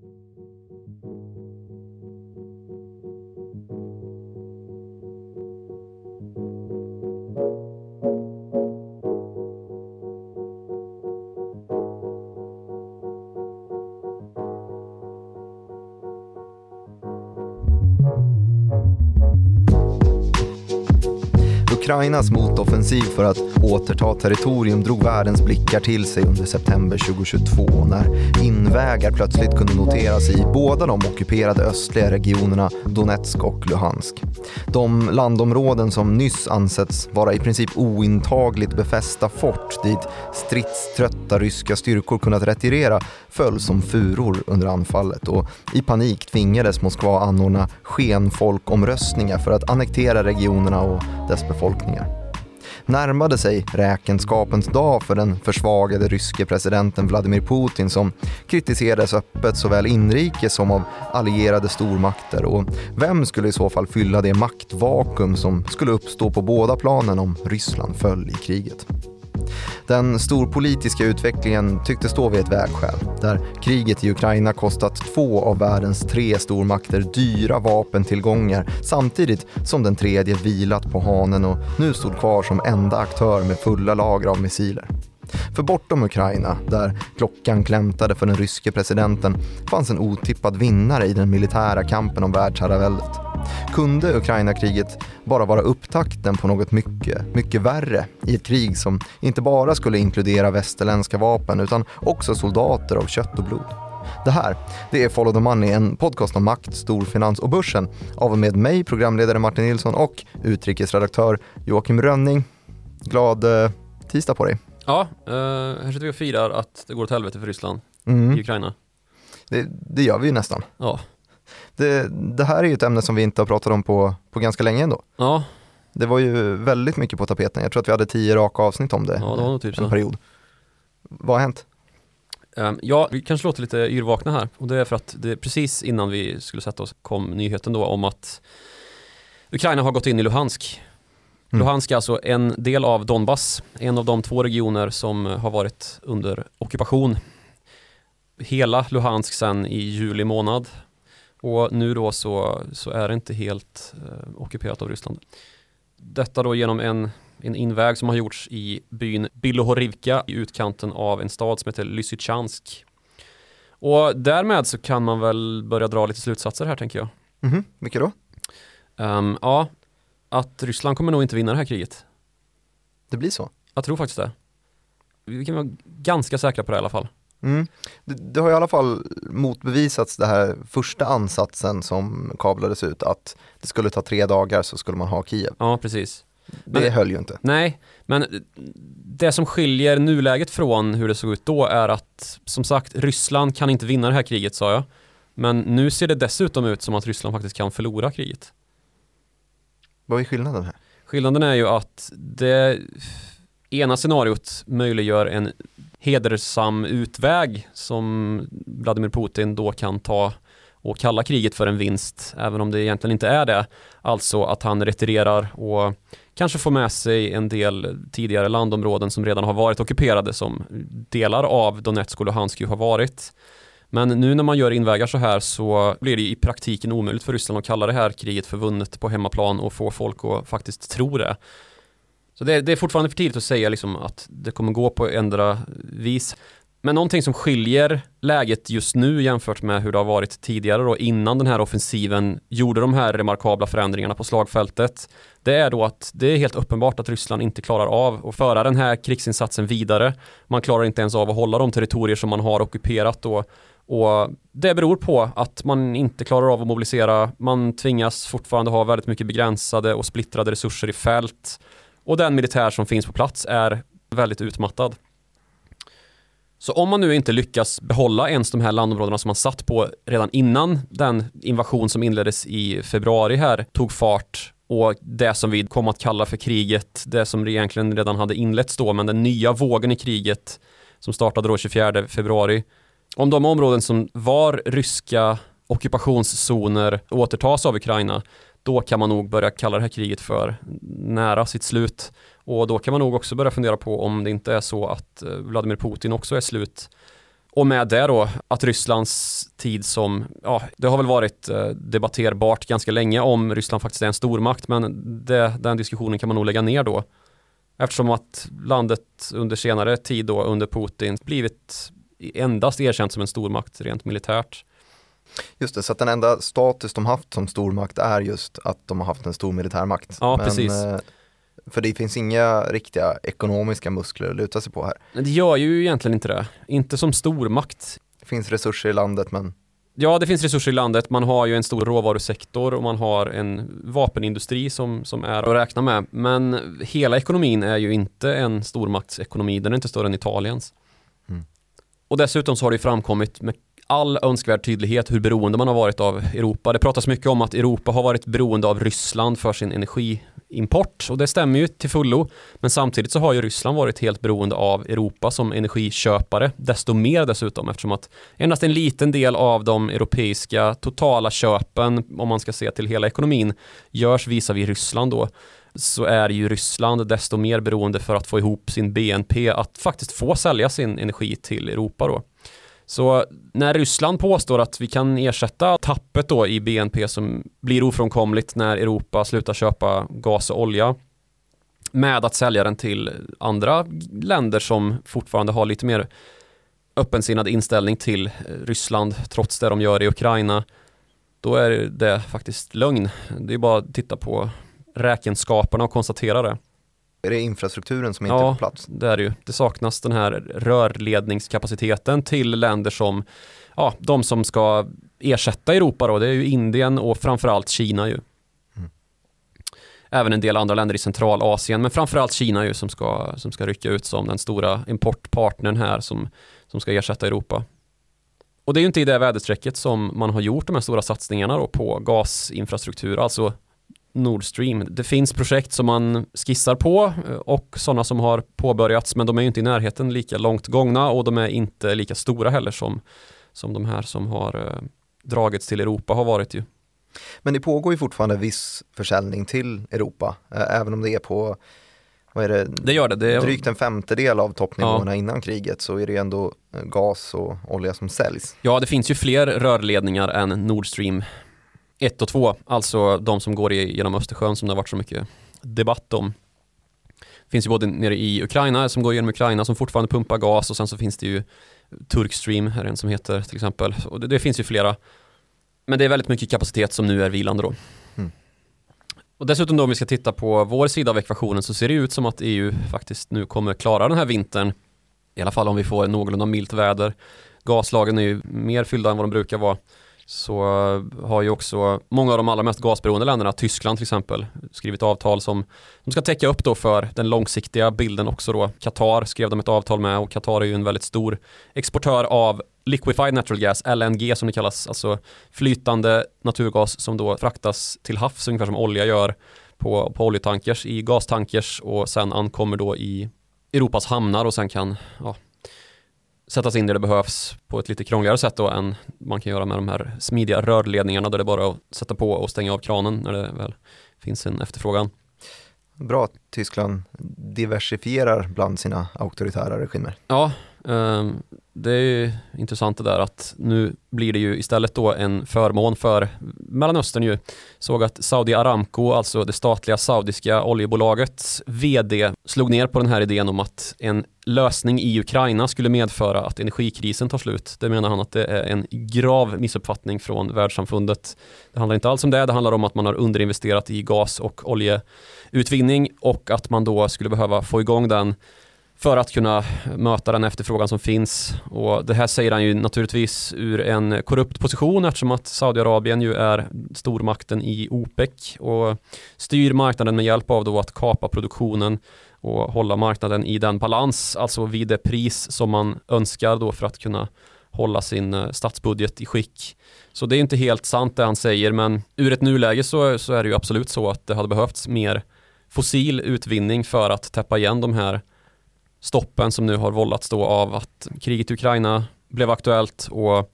thank you Ukrainas motoffensiv för att återta territorium drog världens blickar till sig under september 2022 när invägar plötsligt kunde noteras i båda de ockuperade östliga regionerna Donetsk och Luhansk. De landområden som nyss ansetts vara i princip ointagligt befästa fort dit stridströtta ryska styrkor kunnat retirera föll som furor under anfallet och i panik tvingades Moskva anordna skenfolkomröstningar för att annektera regionerna och dess befolkning befolkningar. Närmade sig räkenskapens dag för den försvagade ryske presidenten Vladimir Putin som kritiserades öppet såväl inrikes som av allierade stormakter och vem skulle i så fall fylla det maktvakuum som skulle uppstå på båda planen om Ryssland föll i kriget. Den storpolitiska utvecklingen tycktes stå vid ett vägskäl där kriget i Ukraina kostat två av världens tre stormakter dyra vapentillgångar samtidigt som den tredje vilat på hanen och nu stod kvar som enda aktör med fulla lager av missiler. För bortom Ukraina, där klockan klämtade för den ryske presidenten, fanns en otippad vinnare i den militära kampen om världsherraväldet. Kunde Ukraina-kriget bara vara upptakten på något mycket, mycket värre i ett krig som inte bara skulle inkludera västerländska vapen utan också soldater av kött och blod? Det här, det är Follow the Money, en podcast om makt, storfinans och börsen av och med mig, programledare Martin Nilsson och utrikesredaktör Joakim Rönning. Glad eh, tisdag på dig. Ja, eh, här sitter vi och firar att det går åt helvete för Ryssland mm. i Ukraina. Det, det, gör vi ju nästan. Ja. Det, det, här är ju ett ämne som vi inte har pratat om på, på ganska länge ändå. Ja. Det var ju väldigt mycket på tapeten. Jag tror att vi hade tio raka avsnitt om det. Ja, det var nog typ en så. period. Vad har hänt? Um, ja, vi kanske låter lite yrvakna här och det är för att det precis innan vi skulle sätta oss kom nyheten då om att Ukraina har gått in i Luhansk Mm. Luhansk är alltså en del av Donbass, en av de två regioner som har varit under ockupation. Hela Luhansk sedan i juli månad och nu då så, så är det inte helt eh, ockuperat av Ryssland. Detta då genom en, en inväg som har gjorts i byn Bilohorivka i utkanten av en stad som heter Lysychansk. Och därmed så kan man väl börja dra lite slutsatser här tänker jag. Mm, vilka då? Um, ja, att Ryssland kommer nog inte vinna det här kriget. Det blir så? Jag tror faktiskt det. Vi kan vara ganska säkra på det i alla fall. Mm. Det, det, har i alla fall motbevisats det här första ansatsen som kablades ut att det skulle ta tre dagar så skulle man ha Kiev. Ja, precis. Det men, höll ju inte. Nej, men det som skiljer nuläget från hur det såg ut då är att som sagt Ryssland kan inte vinna det här kriget sa jag. Men nu ser det dessutom ut som att Ryssland faktiskt kan förlora kriget. Vad är skillnaden här? Skillnaden är ju att det ena scenariot möjliggör en hedersam utväg som Vladimir Putin då kan ta och kalla kriget för en vinst, även om det egentligen inte är det. Alltså att han retirerar och kanske får med sig en del tidigare landområden som redan har varit ockuperade som delar av Donetsk och Luhansk ju har varit. Men nu när man gör invägar så här så blir det i praktiken omöjligt för Ryssland att kalla det här kriget för vunnet på hemmaplan och få folk att faktiskt tro det. Så det är, det är fortfarande för tidigt att säga liksom att det kommer gå på ändra vis. Men någonting som skiljer läget just nu jämfört med hur det har varit tidigare då innan den här offensiven gjorde de här remarkabla förändringarna på slagfältet. Det är då att det är helt uppenbart att Ryssland inte klarar av att föra den här krigsinsatsen vidare. Man klarar inte ens av att hålla de territorier som man har ockuperat då och det beror på att man inte klarar av att mobilisera. Man tvingas fortfarande ha väldigt mycket begränsade och splittrade resurser i fält. Och den militär som finns på plats är väldigt utmattad. Så om man nu inte lyckas behålla ens de här landområdena som man satt på redan innan den invasion som inleddes i februari här tog fart och det som vi kom att kalla för kriget, det som egentligen redan hade inletts då, men den nya vågen i kriget som startade då 24 februari om de områden som var ryska ockupationszoner återtas av Ukraina, då kan man nog börja kalla det här kriget för nära sitt slut. Och då kan man nog också börja fundera på om det inte är så att eh, Vladimir Putin också är slut. Och med det då att Rysslands tid som, ja det har väl varit eh, debatterbart ganska länge om Ryssland faktiskt är en stormakt men det, den diskussionen kan man nog lägga ner då. Eftersom att landet under senare tid då under Putin blivit endast erkänt som en stormakt rent militärt. Just det, så att den enda status de haft som stormakt är just att de har haft en stor militärmakt. Ja, Men, precis. Eh, för det finns inga riktiga ekonomiska muskler att luta sig på här. Det gör ju egentligen inte det. Inte som stormakt. Det finns resurser i landet men Ja, det finns resurser i landet. Man har ju en stor råvarusektor och man har en vapenindustri som, som är att räkna med. Men hela ekonomin är ju inte en stormaktsekonomi. Den är inte större än Italiens. Och dessutom så har det framkommit med all önskvärd tydlighet hur beroende man har varit av Europa. Det pratas mycket om att Europa har varit beroende av Ryssland för sin energiimport och det stämmer ju till fullo. Men samtidigt så har ju Ryssland varit helt beroende av Europa som energiköpare, desto mer dessutom eftersom att endast en liten del av de europeiska totala köpen, om man ska se till hela ekonomin, görs visavi Ryssland då så är ju Ryssland desto mer beroende för att få ihop sin BNP att faktiskt få sälja sin energi till Europa då. Så när Ryssland påstår att vi kan ersätta tappet då i BNP som blir ofrånkomligt när Europa slutar köpa gas och olja med att sälja den till andra länder som fortfarande har lite mer öppensinnad inställning till eh, Ryssland trots det de gör i Ukraina då är det faktiskt lögn. Det är bara att titta på räkenskaperna och konstatera det. Är det infrastrukturen som inte ja, är på plats? det är det ju. Det saknas den här rörledningskapaciteten till länder som, ja, de som ska ersätta Europa då. Det är ju Indien och framförallt Kina ju. Mm. Även en del andra länder i Centralasien, men framförallt Kina ju som ska, som ska rycka ut som den stora importpartnern här som, som ska ersätta Europa. Och det är ju inte i det väderstrecket som man har gjort de här stora satsningarna då på gasinfrastruktur, alltså Nord Stream. Det finns projekt som man skissar på eh, och sådana som har påbörjats men de är inte i närheten lika långt gångna och de är inte lika stora heller som, som de här som har eh, dragits till Europa har varit ju. Men det pågår ju fortfarande viss försäljning till Europa, eh, även om det är på vad är det? det gör det. det är... Drygt en femtedel av toppnivåerna ja. innan kriget så är det ändå gas och olja som säljs. Ja, det finns ju fler rörledningar än Nord Stream 1 och 2, alltså de som går genom Östersjön som det har varit så mycket debatt om. Det finns ju både nere i Ukraina som går genom Ukraina som fortfarande pumpar gas och sen så finns det ju Turkstream, är det en som heter till exempel. Och det, det, finns ju flera. Men det är väldigt mycket kapacitet som nu är vilande då. Mm. Och dessutom då om vi ska titta på vår sida av ekvationen så ser det ut som att EU faktiskt nu kommer klara den här vintern. I alla fall om vi får någorlunda milt väder. Gaslagen är ju mer fyllda än vad de brukar vara så har ju också många av de allra mest gasberoende länderna, Tyskland till exempel, skrivit avtal som de ska täcka upp då för den långsiktiga bilden också då. Qatar skrev de ett avtal med och Qatar är ju en väldigt stor exportör av liquefied natural gas, LNG som det kallas, alltså flytande naturgas som då fraktas till havs ungefär som olja gör på, på oljetankers i gastankers och sen ankommer då i Europas hamnar och sen kan ja, sättas in där det behövs på ett lite krångligare sätt då än man kan göra med de här smidiga rörledningarna där det bara är att sätta på och stänga av kranen när det väl finns en efterfrågan. Bra att Tyskland diversifierar bland sina auktoritära regimer. Ja, Ehm, det är ju intressant det där att nu blir det ju istället då en förmån för Mellanöstern ju. Såg att Saudi Aramco, alltså det statliga saudiska oljebolagets vd, slog ner på den här idén om att en lösning i Ukraina skulle medföra att energikrisen tar slut. Det menar han att det är en grav missuppfattning från världssamfundet. Det handlar inte alls om det, det handlar om att man har underinvesterat i gas och oljeutvinning och att man då skulle behöva få igång den för att kunna möta den efterfrågan som finns. Och det här säger han ju naturligtvis ur en korrupt position eftersom att Saudiarabien ju är stormakten i OPEC och styr marknaden med hjälp av då att kapa produktionen och hålla marknaden i den balans, alltså vid det pris som man önskar då för att kunna hålla sin eh, statsbudget i skick. Så det är inte helt sant det han säger men ur ett nuläge så, så är det ju absolut så att det hade behövts mer fossil utvinning för att täppa igen de här stoppen som nu har vållats då av att kriget i Ukraina blev aktuellt och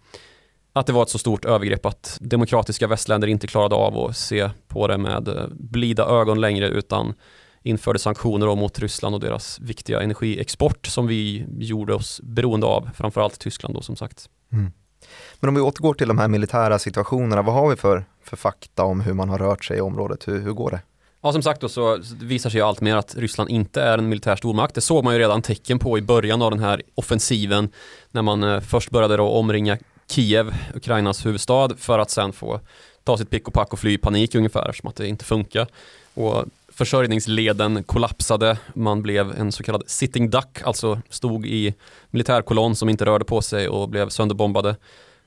att det var ett så stort övergrepp att demokratiska västländer inte klarade av att se på det med eh, blida ögon längre utan införde sanktioner mot Ryssland och deras viktiga energiexport som vi gjorde oss beroende av, framförallt Tyskland då som sagt. Mm. Men om vi återgår till de här militära situationerna, vad har vi för, för fakta om hur man har rört sig i området? Hur, hur går det? Ja som sagt då så visar sig allt mer att Ryssland inte är en militär stormakt. Det såg man ju redan tecken på i början av den här offensiven när man eh, först började då omringa Kiev, Ukrainas huvudstad, för att sen få ta sitt pick och pack och fly i panik ungefär, som att det inte funkar. Och försörjningsleden kollapsade, man blev en så kallad sitting duck, alltså stod i militärkolonn som inte rörde på sig och blev sönderbombade.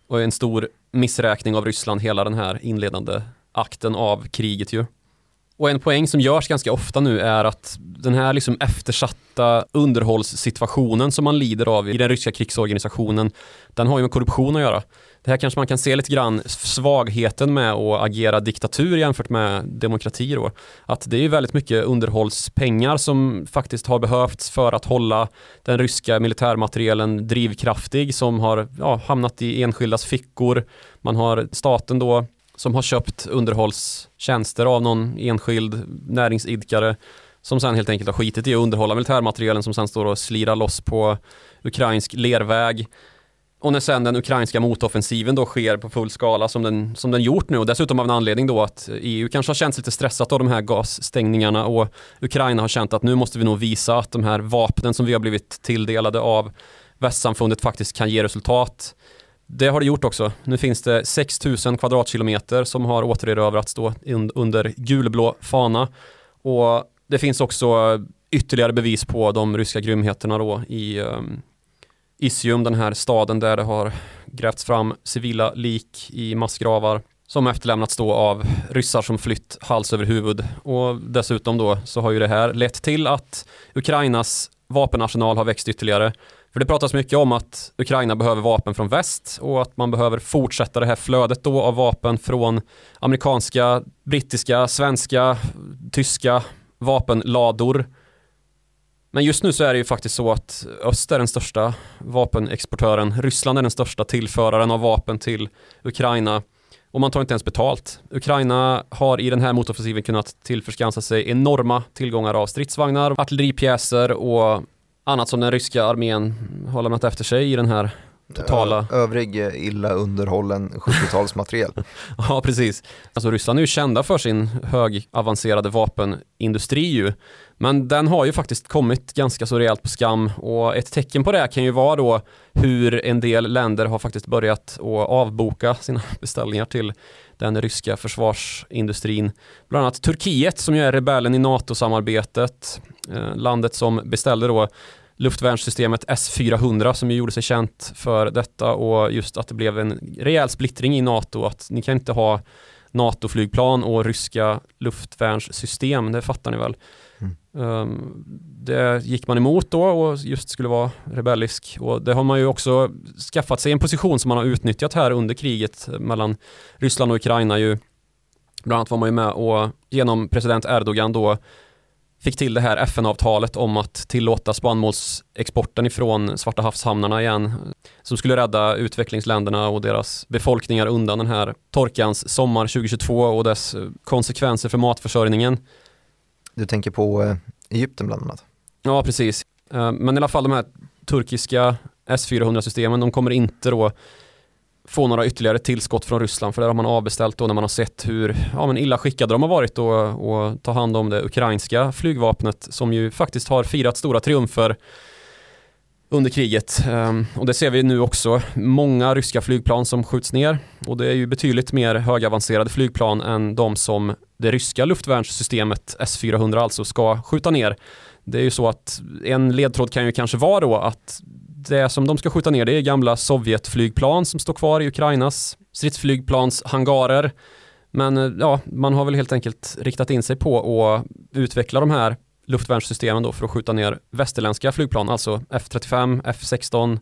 Och en stor missräkning av Ryssland hela den här inledande akten av kriget ju. Och en poäng som görs ganska ofta nu är att den här liksom eftersatta underhållssituationen som man lider av i den ryska krigsorganisationen, den har ju med korruption att göra. Det här kanske man kan se lite grann svagheten med att agera diktatur jämfört med demokrati då. Att det är väldigt mycket underhållspengar som faktiskt har behövts för att hålla den ryska militärmaterielen drivkraftig som har ja, hamnat i enskildas fickor. Man har staten då som har köpt underhållstjänster av någon enskild näringsidkare som sen helt enkelt har skitit i att underhålla militärmaterielen som sen står och slirar loss på ukrainsk lerväg. Och när sen den ukrainska motoffensiven då sker på full skala som den, som den gjort nu och dessutom av en anledning då att EU kanske har känts lite stressat av de här gasstängningarna och Ukraina har känt att nu måste vi nog visa att de här vapnen som vi har blivit tilldelade av västsamfundet faktiskt kan ge resultat. Det har det gjort också. Nu finns det 6000 kvadratkilometer som har återerövrats då under gulblå fana. Och det finns också ytterligare bevis på de ryska grymheterna då i um, Isium, den här staden där det har grävts fram civila lik i massgravar som efterlämnats då av ryssar som flytt hals över huvud. Och dessutom då så har ju det här lett till att Ukrainas vapenarsenal har växt ytterligare. För det pratas mycket om att Ukraina behöver vapen från väst och att man behöver fortsätta det här flödet då av vapen från amerikanska, brittiska, svenska, tyska vapenlador. Men just nu så är det ju faktiskt så att öst är den största vapenexportören. Ryssland är den största tillföraren av vapen till Ukraina. Och man tar inte ens betalt. Ukraina har i den här motoffensiven kunnat tillförskansa sig enorma tillgångar av stridsvagnar, artilleripjäser och annat som den ryska armén har lämnat efter sig i den här totala... Övrig illa underhållen 70-talsmateriel. ja, precis. Alltså Ryssland är ju kända för sin högavancerade vapenindustri ju. Men den har ju faktiskt kommit ganska så rejält på skam och ett tecken på det kan ju vara då hur en del länder har faktiskt börjat att avboka sina beställningar till den ryska försvarsindustrin. Bland annat Turkiet som ju är rebellen i NATO-samarbetet. Eh, landet som beställde då luftvärnssystemet S-400 som ju gjorde sig känt för detta och just att det blev en rejäl splittring i NATO att ni kan inte ha NATO-flygplan och ryska luftvärnssystem, det fattar ni väl. Mm. Um, det gick man emot då och just skulle vara rebellisk och det har man ju också skaffat sig en position som man har utnyttjat här under kriget mellan Ryssland och Ukraina ju. Bland annat var man ju med och genom president Erdogan då fick till det här FN-avtalet om att tillåta spannmålsexporten ifrån Svarta havshamnarna igen som skulle rädda utvecklingsländerna och deras befolkningar undan den här torkans sommar 2022 och dess konsekvenser för matförsörjningen. Du tänker på eh, Egypten bland annat? Ja, precis. Eh, men i alla fall de här turkiska S400-systemen, de kommer inte då få några ytterligare tillskott från Ryssland för det har man avbeställt då när man har sett hur ja, men illa skickade de har varit då och ta hand om det ukrainska flygvapnet som ju faktiskt har firat stora triumfer under kriget. Um, och det ser vi nu också. Många ryska flygplan som skjuts ner och det är ju betydligt mer högavancerade flygplan än de som det ryska luftvärnssystemet S-400 alltså ska skjuta ner. Det är ju så att en ledtråd kan ju kanske vara då att det som de ska skjuta ner det är gamla Sovjetflygplan som står kvar i Ukrainas stridsflygplanshangarer. Men eh, ja, man har väl helt enkelt riktat in sig på att utveckla de här luftvärnssystemen då för att skjuta ner västerländska flygplan, alltså F-35, F-16,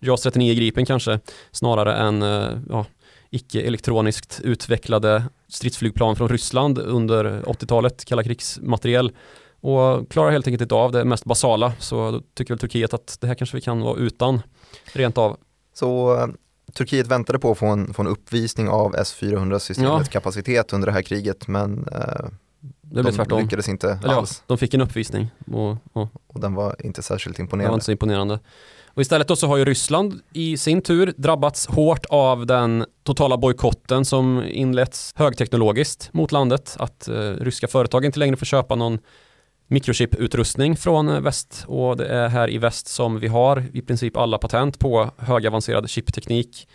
JAS 39 Gripen kanske, snarare än eh, ja, icke-elektroniskt utvecklade stridsflygplan från Ryssland under 80-talet, kalla krigsmateriel och klarar helt enkelt inte av det mest basala så då tycker väl Turkiet att det här kanske vi kan vara utan rent av. Så uh, Turkiet väntade på att få en, få en uppvisning av S-400-systemets ja. kapacitet under det här kriget men uh, det de tvärtom. lyckades inte Eller ja, alls. de fick en uppvisning och, och Och den var inte särskilt det var imponerande. inte så imponerande. Och istället då så har ju Ryssland i sin tur drabbats hårt av den totala bojkotten som inletts högteknologiskt mot landet. Att eh, ryska företag inte längre får köpa någon mikrochiputrustning från väst och det är här i väst som vi har i princip alla patent på högavancerad chipteknik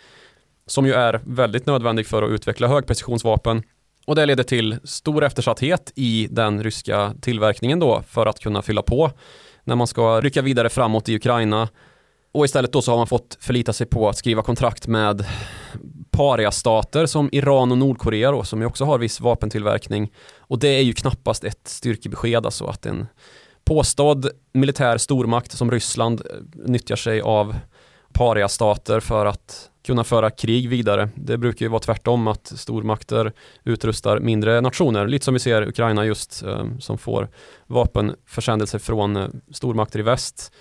som ju är väldigt nödvändig för att utveckla högprecisionsvapen. Och det leder till stor eftersatthet i den ryska tillverkningen då för att kunna fylla på när man ska rycka vidare framåt i Ukraina. Och istället då så har man fått förlita sig på att skriva kontrakt med pariastater som Iran och Nordkorea då, som ju också har viss vapentillverkning. Och det är ju knappast ett styrkebesked alltså att en påstådd militär stormakt som Ryssland eh, nyttjar sig av pariastater för att kunna föra krig vidare. Det brukar ju vara tvärtom att stormakter utrustar mindre nationer, lite som vi ser Ukraina just eh, som får vapenförsändelser från eh, stormakter i väst.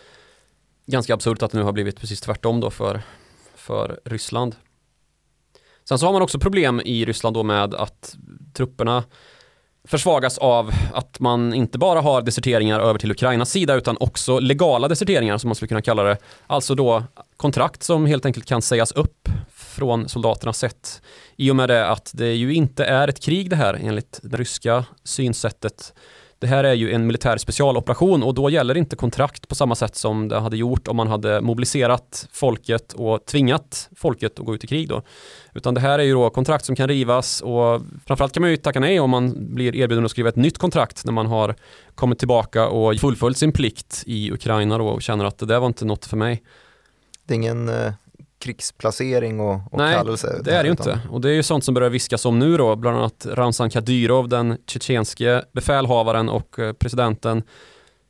Ganska absurt att det nu har blivit precis tvärtom då för, för Ryssland. Sen så har man också problem i Ryssland då med att trupperna försvagas av att man inte bara har deserteringar över till Ukrainas sida utan också legala deserteringar som man skulle kunna kalla det. Alltså då kontrakt som helt enkelt kan sägas upp från soldaternas sätt. I och med det att det ju inte är ett krig det här enligt det ryska synsättet. Det här är ju en militär specialoperation och då gäller inte kontrakt på samma sätt som det hade gjort om man hade mobiliserat folket och tvingat folket att gå ut i krig då. Utan det här är ju då kontrakt som kan rivas och framförallt kan man ju tacka nej om man blir erbjuden att skriva ett nytt kontrakt när man har kommit tillbaka och fullföljt sin plikt i Ukraina då och känner att det där var inte något för mig. Det är ingen eh, krigsplacering och, och Nej, kallelse. Det är det ju inte. Och det är ju sånt som börjar viskas om nu då, bland annat Ramzan Kadyrov, den tjetjenske befälhavaren och eh, presidenten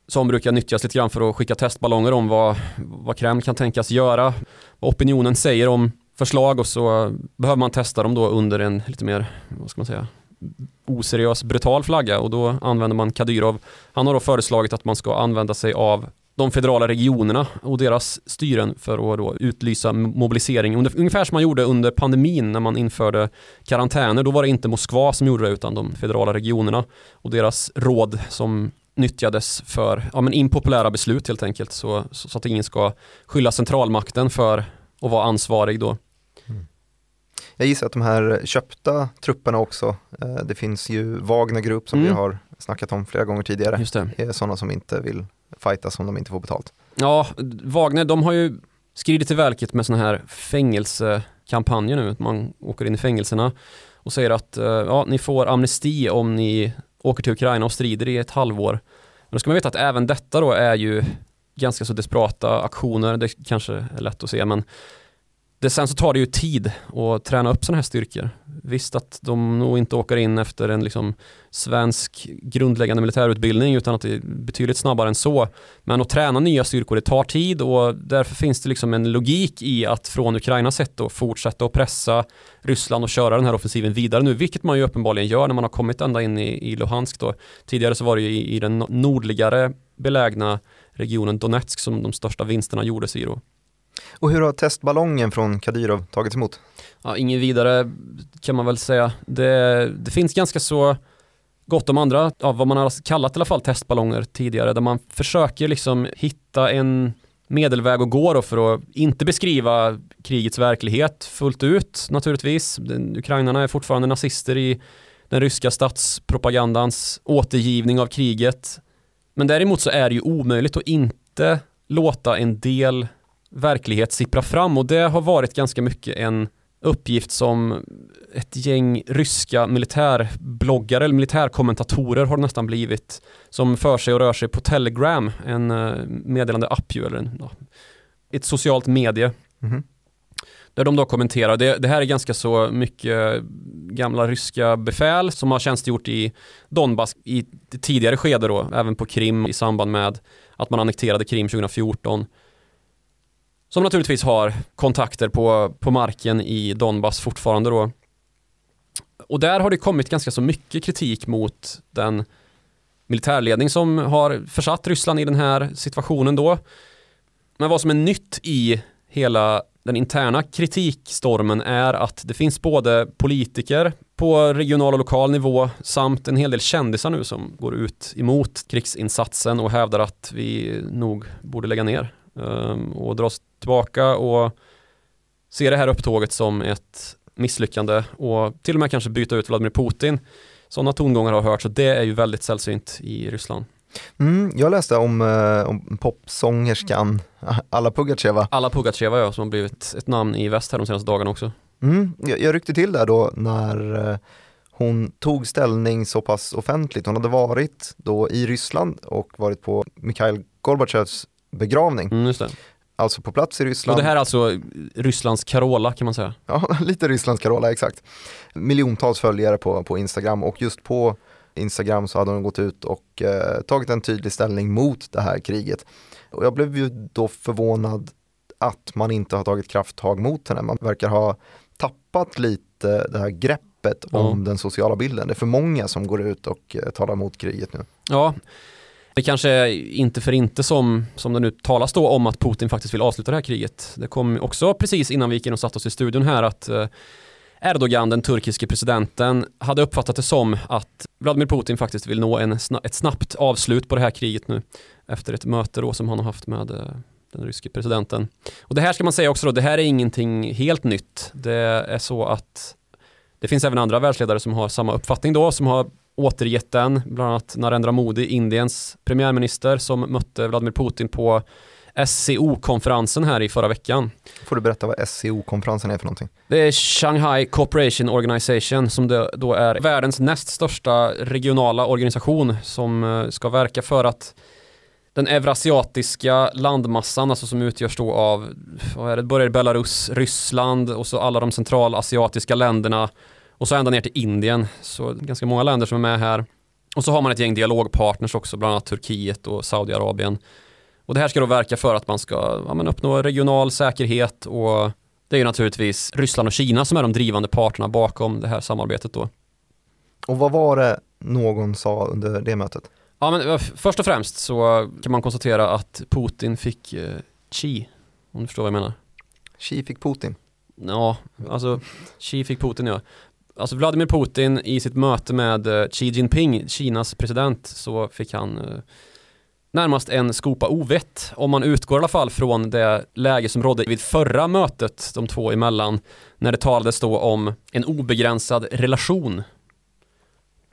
som brukar nyttjas lite grann för att skicka testballonger om vad, vad Kreml kan tänkas göra, vad opinionen säger om förslag och så behöver man testa dem då under en lite mer, vad ska man säga, oseriös brutal flagga och då använder man Kadyrov. Han har då föreslagit att man ska använda sig av de federala regionerna och deras styren för att då utlysa mobilisering. Ungefär som man gjorde under pandemin när man införde karantäner. Då var det inte Moskva som gjorde det utan de federala regionerna och deras råd som nyttjades för ja, men impopulära beslut helt enkelt så, så, så att ingen ska skylla centralmakten för att vara ansvarig då. Jag gissar att de här köpta trupperna också, eh, det finns ju Wagner Group som Mm. vi har snackat om flera gånger tidigare, Just det. är sådana som inte vill fightas om de inte får betalt. Ja, Wagner, de har ju skridit till verket med sådana här fängelsekampanjer nu. Man åker in i fängelserna och säger att eh, ja, ni får amnesti om ni åker till Ukraina och strider i ett halvår. Men då ska man veta att även detta då är ju ganska så desperata aktioner. Det kanske är lätt att se, men det, sen så tar det ju tid att träna upp sådana här styrkor. Visst att de nog inte åker in efter en liksom svensk grundläggande militärutbildning utan att det är betydligt snabbare än så. Men att träna nya styrkor det tar tid och därför finns det liksom en logik i att från Ukrainas sätt att fortsätta att pressa Ryssland och köra den här offensiven vidare nu, vilket man ju uppenbarligen gör när man har kommit ända in i, i Luhansk då. Tidigare så var det ju i, i den nordligare belägna regionen Donetsk som de största vinsterna gjordes i då. Och hur har testballongen från Kadyrov tagits emot? Ja, ingen vidare kan man väl säga. Det, det finns ganska så gott om andra, ja, vad man har kallat i alla fall testballonger tidigare, där man försöker liksom hitta en medelväg att gå då för att inte beskriva krigets verklighet fullt ut naturligtvis. Den, ukrainarna är fortfarande nazister i den ryska statspropagandans återgivning av kriget. Men däremot så är det ju omöjligt att inte låta en del verklighet sippra fram. Och det har varit ganska mycket en uppgift som ett gäng ryska militärbloggar eller militärkommentatorer har nästan blivit som för sig och rör sig på Telegram, en eh, meddelande app ju, eller en, ett socialt medie. Mhm. där de då kommenterar, det, det här är ganska så mycket gamla ryska befäl som har tjänstgjort i Donbass i tidigare skede då, även på Krim i samband med att man annekterade Krim 2014 som naturligtvis har kontakter på, på marken i Donbass fortfarande då. Och där har det kommit ganska så mycket kritik mot den militärledning som har försatt Ryssland i den här situationen då. Men vad som är nytt i hela den interna kritikstormen är att det finns både politiker på regional och lokal nivå samt en hel del kändisar nu som går ut emot krigsinsatsen och hävdar att vi nog borde lägga ner och dra oss tillbaka och se det här upptåget som ett misslyckande och till och med kanske byta ut Vladimir Putin. Sådana tongångar har hörts och det är ju väldigt sällsynt i Ryssland. Mm, jag läste om, eh, om popsångerskan Alla Pugacheva. Alla Pugacheva ja, som har blivit ett namn i väst här de senaste dagarna också. Mm, jag, jag ryckte till där då när eh, hon tog ställning så pass offentligt. Hon hade varit då i Ryssland och varit på Mikhail Gorbatjovs begravning. Mm. Alltså på plats i Ryssland. Och det här är alltså Rysslands Carola kan man säga. Ja, lite Rysslands Carola, exakt. Miljontals följare på, på Instagram och just på Instagram så hade hon gått ut och eh, tagit en tydlig ställning mot det här kriget. Och jag blev ju då förvånad att man inte har tagit krafttag mot henne. Man verkar ha tappat lite det här greppet om den sociala bilden. Det är för många som går ut och eh, talar mot kriget nu. Ja, det kanske är inte för inte som, som det nu talas då om att Putin faktiskt vill avsluta det här kriget. Det kom också precis innan vi gick in och satte oss i studion här att eh, Erdogan, den turkiske presidenten, hade uppfattat det som att Vladimir Putin faktiskt vill nå en, ett snabbt avslut på det här kriget nu efter ett möte då som han har haft med eh, den ryske presidenten. Och det här ska man säga också då, det här är ingenting helt nytt. Det är så att det finns även andra världsledare som har samma uppfattning då, som har återgett den, bland annat Narendra Modi, Indiens premiärminister som mötte Vladimir Putin på SCO-konferensen här i förra veckan. Får du berätta vad SCO-konferensen är för någonting? Det är Shanghai Cooperation Organization som då är världens näst största regionala organisation som eh, ska verka för att den eurasiatiska landmassan, alltså som utgörs då av, vad är det, börjar Belarus, Ryssland och så alla de centralasiatiska länderna och så ända ner till Indien. Så ganska många länder som är med här. Och så har man ett gäng dialogpartners också, bland annat Turkiet och Saudiarabien. Och det här ska då verka för att man ska ja, men uppnå regional säkerhet och det är ju naturligtvis Ryssland och Kina som är de drivande parterna bakom det här samarbetet då. Och vad var det någon sa under det mötet? Ja men eh, först och främst så kan man konstatera att Putin fick eh, chi, om du förstår vad jag menar. Xi fick Putin. Ja, alltså Xi fick Putin ja. Alltså Vladimir Putin i sitt möte med eh, Xi Jinping, Kinas president, så fick han eh, närmast en skopa ovett. Om man utgår i alla fall från det läge som rådde vid förra mötet de två emellan, när det talades då om en obegränsad relation,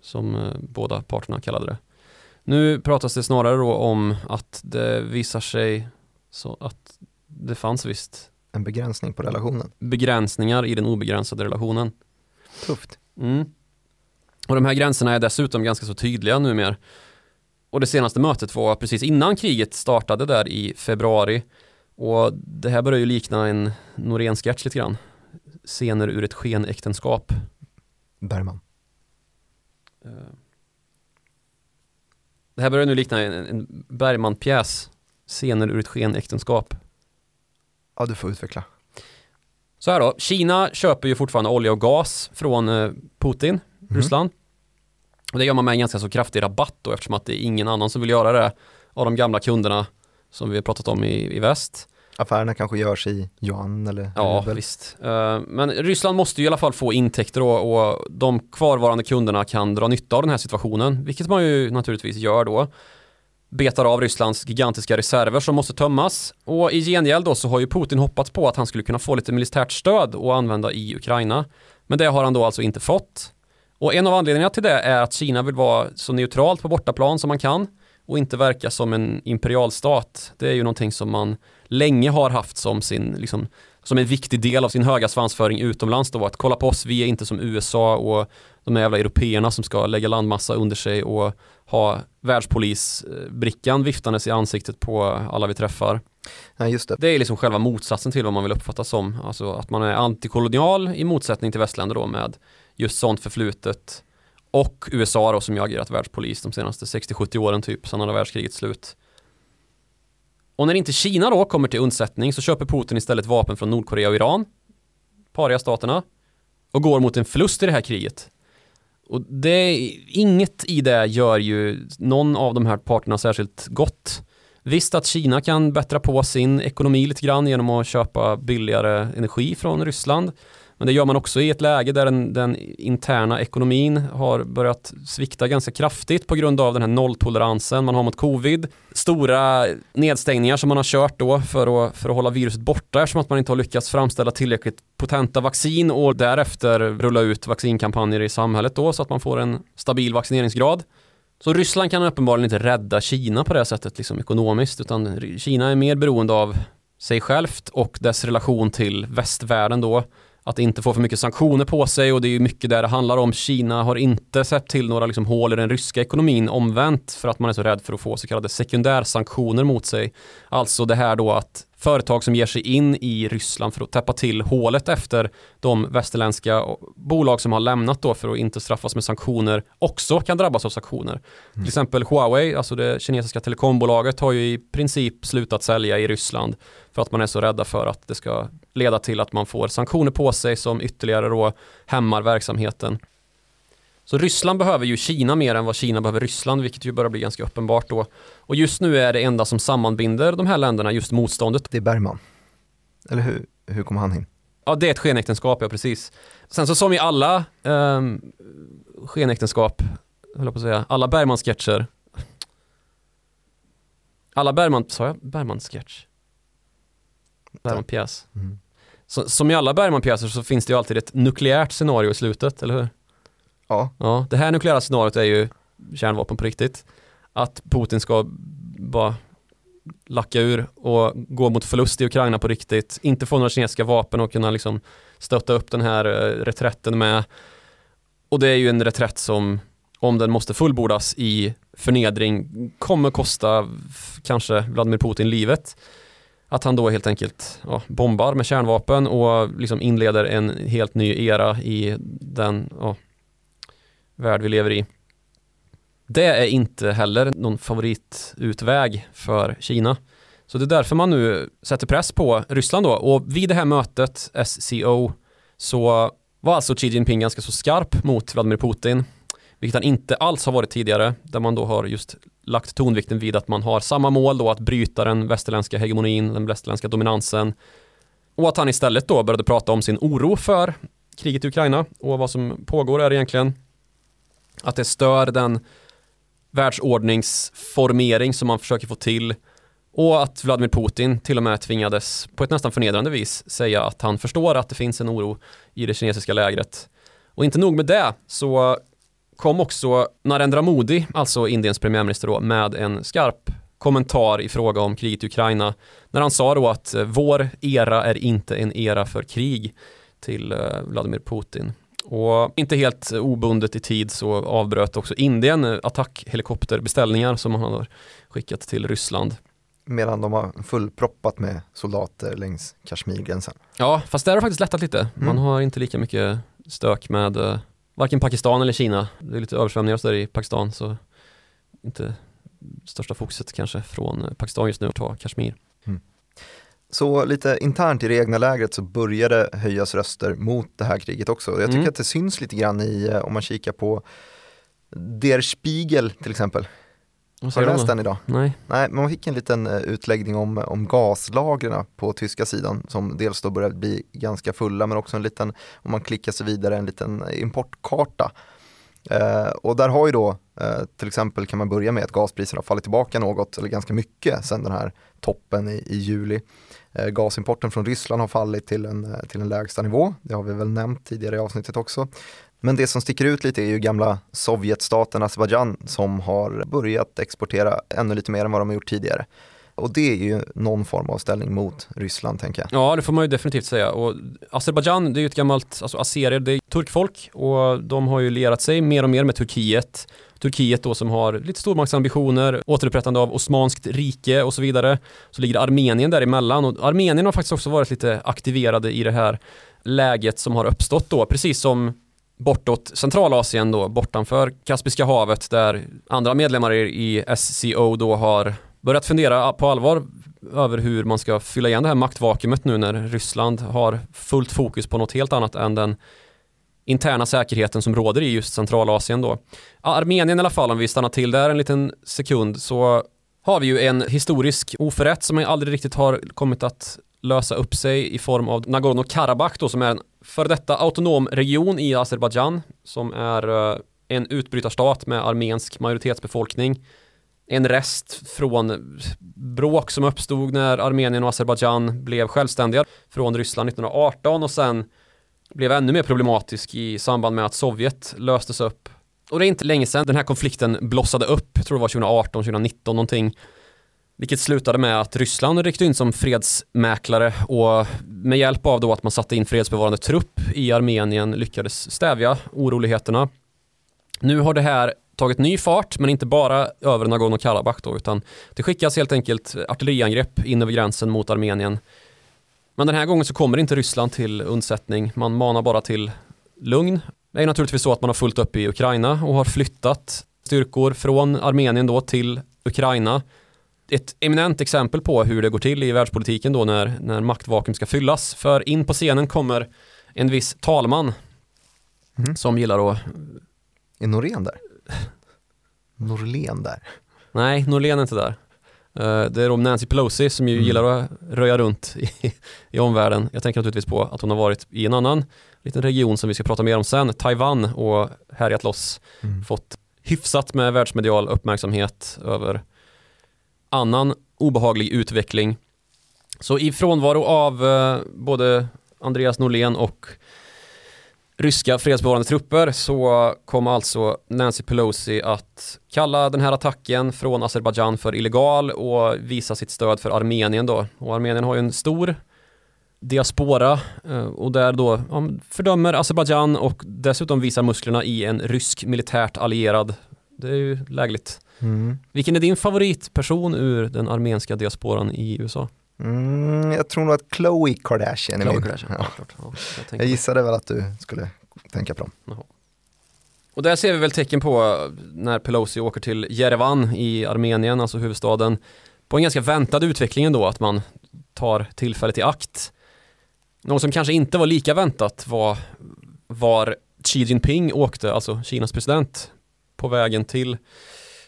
som eh, båda parterna kallade det. Nu pratas det snarare då om att det visar sig så att det fanns visst En begränsning på relationen. begränsningar i den obegränsade relationen. Tufft. Mm. Och de här gränserna är dessutom ganska så tydliga numera. Och det senaste mötet var precis innan kriget startade där i februari. Och det här börjar ju likna en Norén-sketch lite grann. Scener ur ett skenäktenskap. Bergman. Eh, Det här börjar nu likna en, en Bergman-pjäs. Scener ur ett skenäktenskap. Ja, du får utveckla. Så här då, Kina köper ju fortfarande olja och gas från eh, Putin, Mhm. Ryssland. Och det gör man med en ganska så kraftig rabatt då eftersom att det är ingen annan som vill göra det av de gamla kunderna som vi har pratat om i, i väst. Affärerna kanske görs i yuan eller Ja, rubel. visst. Eh, Men Ryssland måste ju i alla fall få intäkter då och de kvarvarande kunderna kan dra nytta av den här situationen, vilket man ju naturligtvis gör då. Betar av Rysslands gigantiska reserver som måste tömmas och i gengäld då så har ju Putin hoppats på att han skulle kunna få lite militärt stöd och använda i Ukraina. Men det har han då alltså inte fått. Och en av anledningarna till det är att Kina vill vara så neutralt på bortaplan som man kan och inte verka som en imperialstat. Det är ju någonting som man länge har haft som sin, liksom, som en viktig del av sin höga svansföring utomlands då, att kolla på oss, vi är inte som USA och de här jävla européerna som ska lägga landmassa under sig och ha världspolisbrickan viftandes i ansiktet på alla vi träffar. Nej, just det. Det är liksom själva motsatsen till vad man vill uppfatta som, alltså att man är antikolonial i motsättning till västländer då med just sånt förflutet och USA då som ju agerat världspolis de senaste 60-70 åren typ, sedan andra världskrigets slut. Och när inte Kina då kommer till undsättning så köper Putin istället vapen från Nordkorea och Iran, paria-staterna, och går mot en förlust i det här kriget. Och det, inget i det gör ju någon av de här parterna särskilt gott. Visst att Kina kan bättra på sin ekonomi lite grann genom att köpa billigare energi från Ryssland. Men det gör man också i ett läge där den, den, interna ekonomin har börjat svikta ganska kraftigt på grund av den här nolltoleransen man har mot covid. Stora nedstängningar som man har kört då för att, för att hålla viruset borta eftersom att man inte har lyckats framställa tillräckligt potenta vaccin och därefter rulla ut vaccinkampanjer i samhället då så att man får en stabil vaccineringsgrad. Så Ryssland kan uppenbarligen inte rädda Kina på det sättet liksom ekonomiskt utan Kina är mer beroende av sig självt och dess relation till västvärlden då att inte få för mycket sanktioner på sig och det är ju mycket där det handlar om. Kina har inte sett till några liksom hål i den ryska ekonomin omvänt för att man är så rädd för att få så kallade sekundärsanktioner mot sig. Alltså det här då att företag som ger sig in i Ryssland för att täppa till hålet efter de västerländska bolag som har lämnat då för att inte straffas med sanktioner också kan drabbas av sanktioner. Mm. Till exempel Huawei, alltså det kinesiska telekombolaget har ju i princip slutat sälja i Ryssland för att man är så rädda för att det ska leda till att man får sanktioner på sig som ytterligare då hämmar verksamheten. Så Ryssland behöver ju Kina mer än vad Kina behöver Ryssland, vilket ju börjar bli ganska uppenbart då. Och just nu är det enda som sammanbinder de här länderna just motståndet. Det är Bergman. Eller hur, hur kom han in? Ja, det är ett skenäktenskap, ja precis. Sen så som i alla eh, skenäktenskap, höll jag på att säga, alla Bergman-sketcher. Alla Bergman, sa jag Bergman-sketch? Bergman-pjäs. Mm. Som i alla Bergman-pjäser så finns det ju alltid ett nukleärt scenario i slutet, eller hur? Ja. ja. Det här nukleära scenariot är ju kärnvapen på riktigt. Att Putin ska bara lacka ur och gå mot förlust i Ukraina på riktigt. Inte få några kinesiska vapen och kunna liksom stötta upp den här uh, reträtten med. Och det är ju en reträtt som om den måste fullbordas i förnedring kommer kosta kanske Vladimir Putin livet. Att han då helt enkelt ja, bombar med kärnvapen och liksom inleder en helt ny era i den ja, värld vi lever i. Det är inte heller någon favoritutväg för Kina. Så det är därför man nu sätter press på Ryssland då. Och vid det här mötet, SCO, så var alltså Xi Jinping ganska så skarp mot Vladimir Putin. Vilket han inte alls har varit tidigare. Där man då har just lagt tonvikten vid att man har samma mål då att bryta den västerländska hegemonin, den västerländska dominansen. Och att han istället då började prata om sin oro för kriget i Ukraina och vad som pågår är egentligen att det stör den världsordningsformering som man försöker få till och att Vladimir Putin till och med tvingades på ett nästan förnedrande vis säga att han förstår att det finns en oro i det kinesiska lägret. Och inte nog med det så kom också Narendra Modi, alltså Indiens premiärminister då, med en skarp kommentar i fråga om kriget i Ukraina när han sa då att vår era är inte en era för krig till eh, Vladimir Putin. Och inte helt obundet i tid så avbröt också Indien attackhelikopterbeställningar som man har skickat till Ryssland. Medan de har fullproppat med soldater längs Kashmirgränsen. Ja, fast där har det faktiskt lättat lite. Man mm. har inte lika mycket stök med varken Pakistan eller Kina. Det är lite översvämningar där i Pakistan så inte största fokuset kanske från Pakistan just nu att ta Kashmir. Mm. Så lite internt i det egna lägret så började höjas röster mot det här kriget också. Jag tycker mm. att det syns lite grann i, eh, om man kikar på Der Spiegel till exempel. Har du läst den idag? Nej. Nej, man fick en liten eh, utläggning om, om gaslagren på tyska sidan som dels då börjar bli ganska fulla men också en liten, om man klickar sig vidare, en liten importkarta. Eh, och där har ju då, eh, till exempel kan man börja med att gaspriserna har fallit tillbaka något, eller ganska mycket, sedan den här toppen i, i juli. Eh, gasimporten från Ryssland har fallit till en, eh, till en lägsta nivå, det har vi väl nämnt tidigare i avsnittet också. Men det som sticker ut lite är ju gamla Sovjetstaten Azerbajdzjan som har börjat exportera ännu lite mer än vad de har gjort tidigare. Och det är ju någon form av ställning mot Ryssland tänker jag. Ja, det får man ju definitivt säga. Och Azerbajdzjan, det är ju ett gammalt, alltså azerier, det är turkfolk och de har ju lerat sig mer och mer med Turkiet. Turkiet då som har lite stormaktsambitioner, återupprättande av Osmanskt rike och så vidare. Så ligger Armenien däremellan och Armenien har faktiskt också varit lite aktiverade i det här läget som har uppstått då, precis som bortåt Centralasien då, bortanför Kaspiska havet där andra medlemmar i SCO då har börjat fundera på allvar över hur man ska fylla igen det här maktvakuumet nu när Ryssland har fullt fokus på något helt annat än den interna säkerheten som råder i just Centralasien då. Armenien i alla fall, om vi stannar till där en liten sekund, så har vi ju en historisk oförrätt som aldrig riktigt har kommit att lösa upp sig i form av Nagorno-Karabach då som är en för detta autonom region i Azerbajdzjan som är eh, en utbrytarstat med armensk majoritetsbefolkning. En rest från bråk som uppstod när Armenien och Azerbajdzjan blev självständiga från Ryssland 1918 och sen blev ännu mer problematisk i samband med att Sovjet löstes upp. Och det är inte länge sedan den här konflikten blossade upp, jag tror det var 2018, 2019 någonting. Vilket slutade med att Ryssland ryckte in som fredsmäklare och med hjälp av då att man satte in fredsbevarande trupp i Armenien lyckades stävja oroligheterna. Nu har det här tagit ny fart, men inte bara över Nagorno-Karabach då, utan det skickas helt enkelt artilleriangrepp in över gränsen mot Armenien. Men den här gången så kommer inte Ryssland till undsättning, man manar bara till lugn. Det är naturligtvis så att man har fullt upp i Ukraina och har flyttat styrkor från Armenien då till Ukraina ett eminent exempel på hur det går till i världspolitiken då när, när maktvakuum ska fyllas. För in på scenen kommer en viss talman mm. som gillar att... Är Norén där? Norlén där? Nej, Norlén är inte där. Uh, det är om Nancy Pelosi som ju mm. gillar att röja runt i, i omvärlden. Jag tänker naturligtvis på att hon har varit i en annan liten region som vi ska prata mer om sen, Taiwan och härjat loss, mm. fått hyfsat med världsmedial uppmärksamhet över annan obehaglig utveckling. Så i frånvaro av eh, både Andreas Norlén och ryska fredsbevarande trupper så kom alltså Nancy Pelosi att kalla den här attacken från Azerbajdzjan för illegal och visa sitt stöd för Armenien då. Och Armenien har ju en stor diaspora eh, och där då ja, fördömer Azerbajdzjan och dessutom visar musklerna i en rysk militärt allierad. Det är ju lägligt. Mm. Vilken är din favoritperson ur den armenska diasporan i USA? Mm, jag tror nog att Khloe Kardashian är min. Kardashian. Ja. Ja, jag, jag gissade väl att du skulle tänka på dem. Jaha. Och där ser vi väl tecken på när Pelosi åker till Jerevan i Armenien, alltså huvudstaden, på en ganska väntad utveckling ändå, att man tar tillfället i akt. Något som kanske inte var lika väntat var var Xi Jinping åkte, alltså Kinas president, på vägen till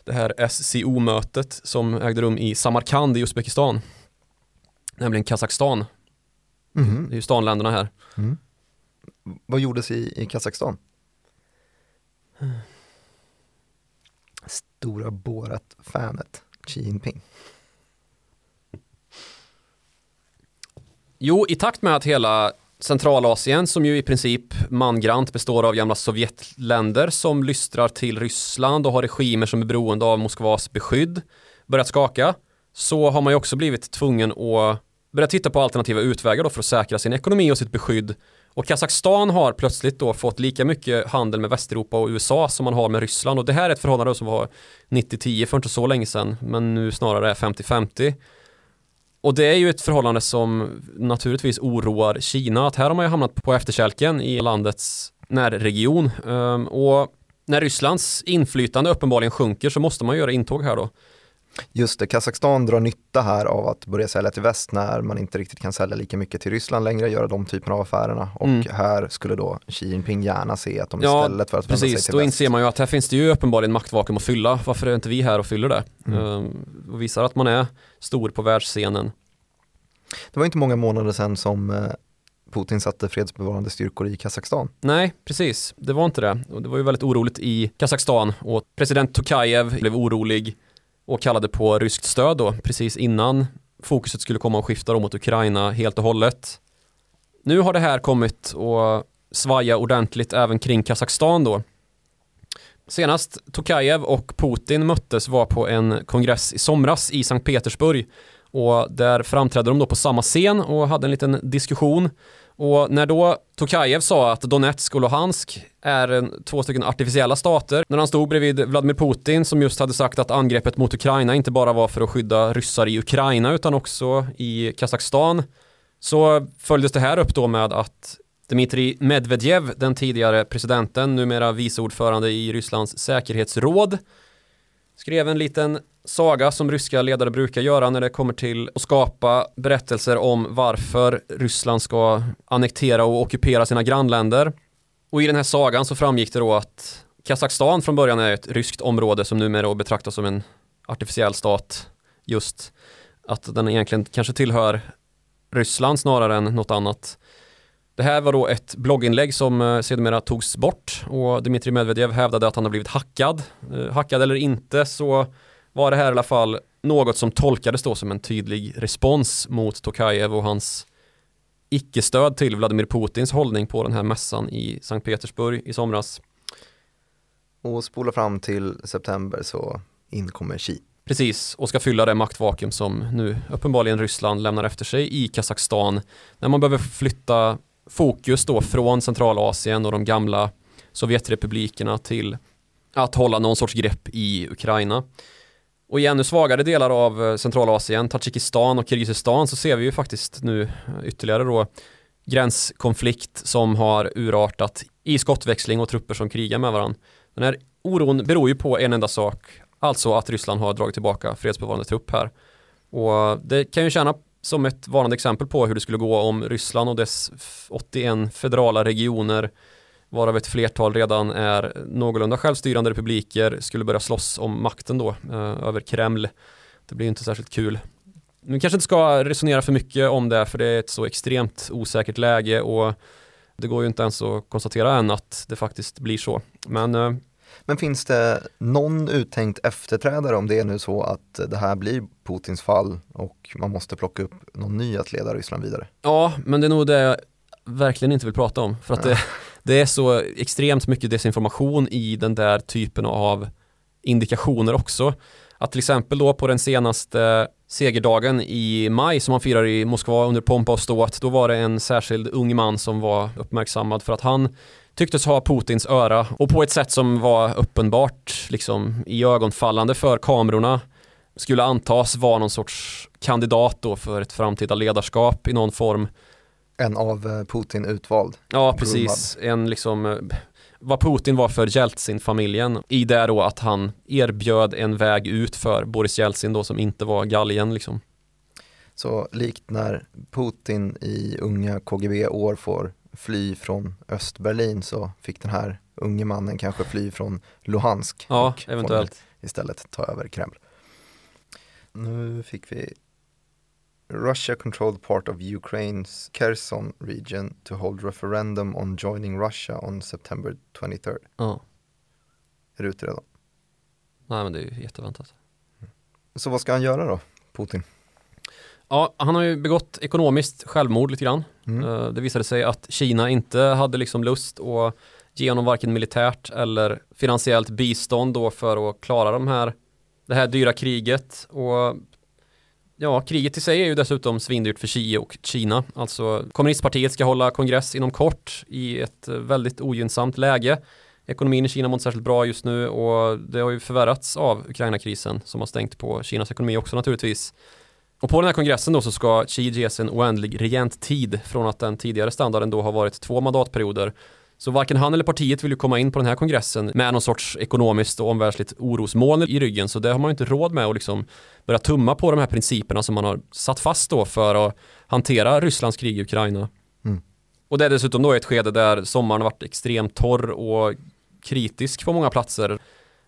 det här SCO-mötet som ägde rum i Samarkand i Uzbekistan. Nämligen Kazakstan. Mm. Det är ju stanländerna här. Mm. Vad gjordes i, i Kazakstan? Stora Borat-fanet, Xi Jinping. Jo, i takt med att hela Centralasien som ju i princip mangrant består av gamla Sovjetländer som lystrar till Ryssland och har regimer som är beroende av Moskvas beskydd börjat skaka så har man ju också blivit tvungen att börja titta på alternativa utvägar då för att säkra sin ekonomi och sitt beskydd. Och Kazakstan har plötsligt då fått lika mycket handel med Västeuropa och USA som man har med Ryssland. Och det här är ett förhållande som var 90-10 för inte så länge sedan men nu snarare 50-50 och det är ju ett förhållande som naturligtvis oroar Kina, att här har man ju hamnat på efterkälken i landets närregion. Ehm, och när Rysslands inflytande uppenbarligen sjunker så måste man göra intåg här då. Just det, Kazakstan drar nytta här av att börja sälja till väst när man inte riktigt kan sälja lika mycket till Ryssland längre, göra de typerna av affärerna. Och mm. här skulle då Xi Jinping gärna se att de ja, istället för att vända sig till då väst. inser man ju att här finns det ju uppenbarligen maktvakuum att fylla. Varför är inte vi här och fyller det? Mm. Ehm, och visar att man är stor på världsscenen. Det var inte många månader sedan som eh, Putin satte fredsbevarande styrkor i Kazakstan. Nej, precis. Det var inte det. Och det var ju väldigt oroligt i Kazakstan och president Tokajev blev orolig och kallade på ryskt stöd då precis innan fokuset skulle komma och skifta mot Ukraina helt och hållet. Nu har det här kommit och svaja ordentligt även kring Kazakstan då. Senast Tokajev och Putin möttes var på en kongress i somras i Sankt Petersburg och där framträdde de då på samma scen och hade en liten diskussion och när då Tokajev sa att Donetsk och Luhansk är två stycken artificiella stater, när han stod bredvid Vladimir Putin som just hade sagt att angreppet mot Ukraina inte bara var för att skydda ryssar i Ukraina utan också i Kazakstan, så följdes det här upp då med att Dmitrij Medvedev, den tidigare presidenten, numera vice ordförande i Rysslands säkerhetsråd, skrev en liten saga som ryska ledare brukar göra när det kommer till att skapa berättelser om varför Ryssland ska annektera och ockupera sina grannländer. Och i den här sagan så framgick det då att Kazakstan från början är ett ryskt område som numera betraktas som en artificiell stat. Just att den egentligen kanske tillhör Ryssland snarare än något annat. Det här var då ett blogginlägg som eh, sedermera togs bort och Dmitrij Medvedev hävdade att han har blivit hackad. Eh, hackad eller inte så var det här i alla fall något som tolkades då som en tydlig respons mot Tokajev och hans icke-stöd till Vladimir Putins hållning på den här mässan i Sankt Petersburg i somras. Och spola fram till september så inkommer Xi. Precis, och ska fylla det maktvakuum som nu uppenbarligen Ryssland lämnar efter sig i Kazakstan. När man behöver flytta fokus då från Centralasien och de gamla Sovjetrepublikerna till att hålla någon sorts grepp i Ukraina. Och i ännu svagare delar av eh, Centralasien, Tadzjikistan och Kirgizistan så ser vi ju faktiskt nu eh, ytterligare då gränskonflikt som har urartat i skottväxling och trupper som krigar med varandra. Den här oron beror ju på en enda sak, alltså att Ryssland har dragit tillbaka fredsbevarande trupp här. Och eh, det kan ju tjäna som ett varnande exempel på hur det skulle gå om Ryssland och dess 81 federala regioner varav ett flertal redan är någorlunda självstyrande republiker skulle börja slåss om makten då eh, över Kreml. Det blir inte särskilt kul. Vi kanske inte ska resonera för mycket om det för det är ett så extremt osäkert läge och det går ju inte ens att konstatera än att det faktiskt blir så. Men eh, men finns det någon uttänkt efterträdare om det är nu så att det här blir Putins fall och man måste plocka upp någon ny att leda Ryssland vidare? Ja, men det är nog det jag verkligen inte vill prata om. För att det, det är så extremt mycket desinformation i den där typen av indikationer också. Att till exempel då på den senaste segerdagen i maj som man firar i Moskva under pompa och ståt, då var det en särskild ung man som var uppmärksammad för att han tycktes ha Putins öra och på ett sätt som var uppenbart liksom i ögonfallande för kamerorna skulle antas vara någon sorts kandidat då för ett framtida ledarskap i någon form. En av eh, Putin utvald. Ja, precis. En liksom eh, vad Putin var för Jeltsin-familjen i det då att han erbjöd en väg ut för Boris Jeltsin då som inte var galgen liksom. Så likt när Putin i unga KGB-år får fly från Östberlin så fick den här unge mannen kanske fly från Luhansk ja, och eventuellt. istället ta över Kreml. Nu fick vi Russia controlled part of Ukraine's Kherson region to hold referendum on joining Russia on September 23rd. Ja. Är du ute redan? Nej men det är ju jätteväntat. Så vad ska han göra då, Putin? Ja, han har ju begått ekonomiskt självmord lite grann. Mm. Eh, det visade sig att Kina inte hade liksom lust att ge honom varken militärt eller finansiellt bistånd då för att klara de här, det här dyra kriget. Och ja, kriget i sig är ju dessutom svindyrt för Xi och Kina. Alltså kommunistpartiet ska hålla kongress inom kort i ett väldigt ogynnsamt läge. Ekonomin i Kina mår inte särskilt bra just nu och det har ju förvärrats av Ukraina-krisen som har stängt på Kinas ekonomi också naturligtvis. Och på den här kongressen då så ska Xi ges en oändlig regenttid från att den tidigare standarden då har varit två mandatperioder. Så varken han eller partiet vill ju komma in på den här kongressen med någon sorts ekonomiskt och omvärldsligt orosmoln i ryggen. Så det har man ju inte råd med att liksom börja tumma på de här principerna som man har satt fast då för att hantera Rysslands krig i Ukraina. Mm. Och det är dessutom då ett skede där sommaren har varit extremt torr och kritisk på många platser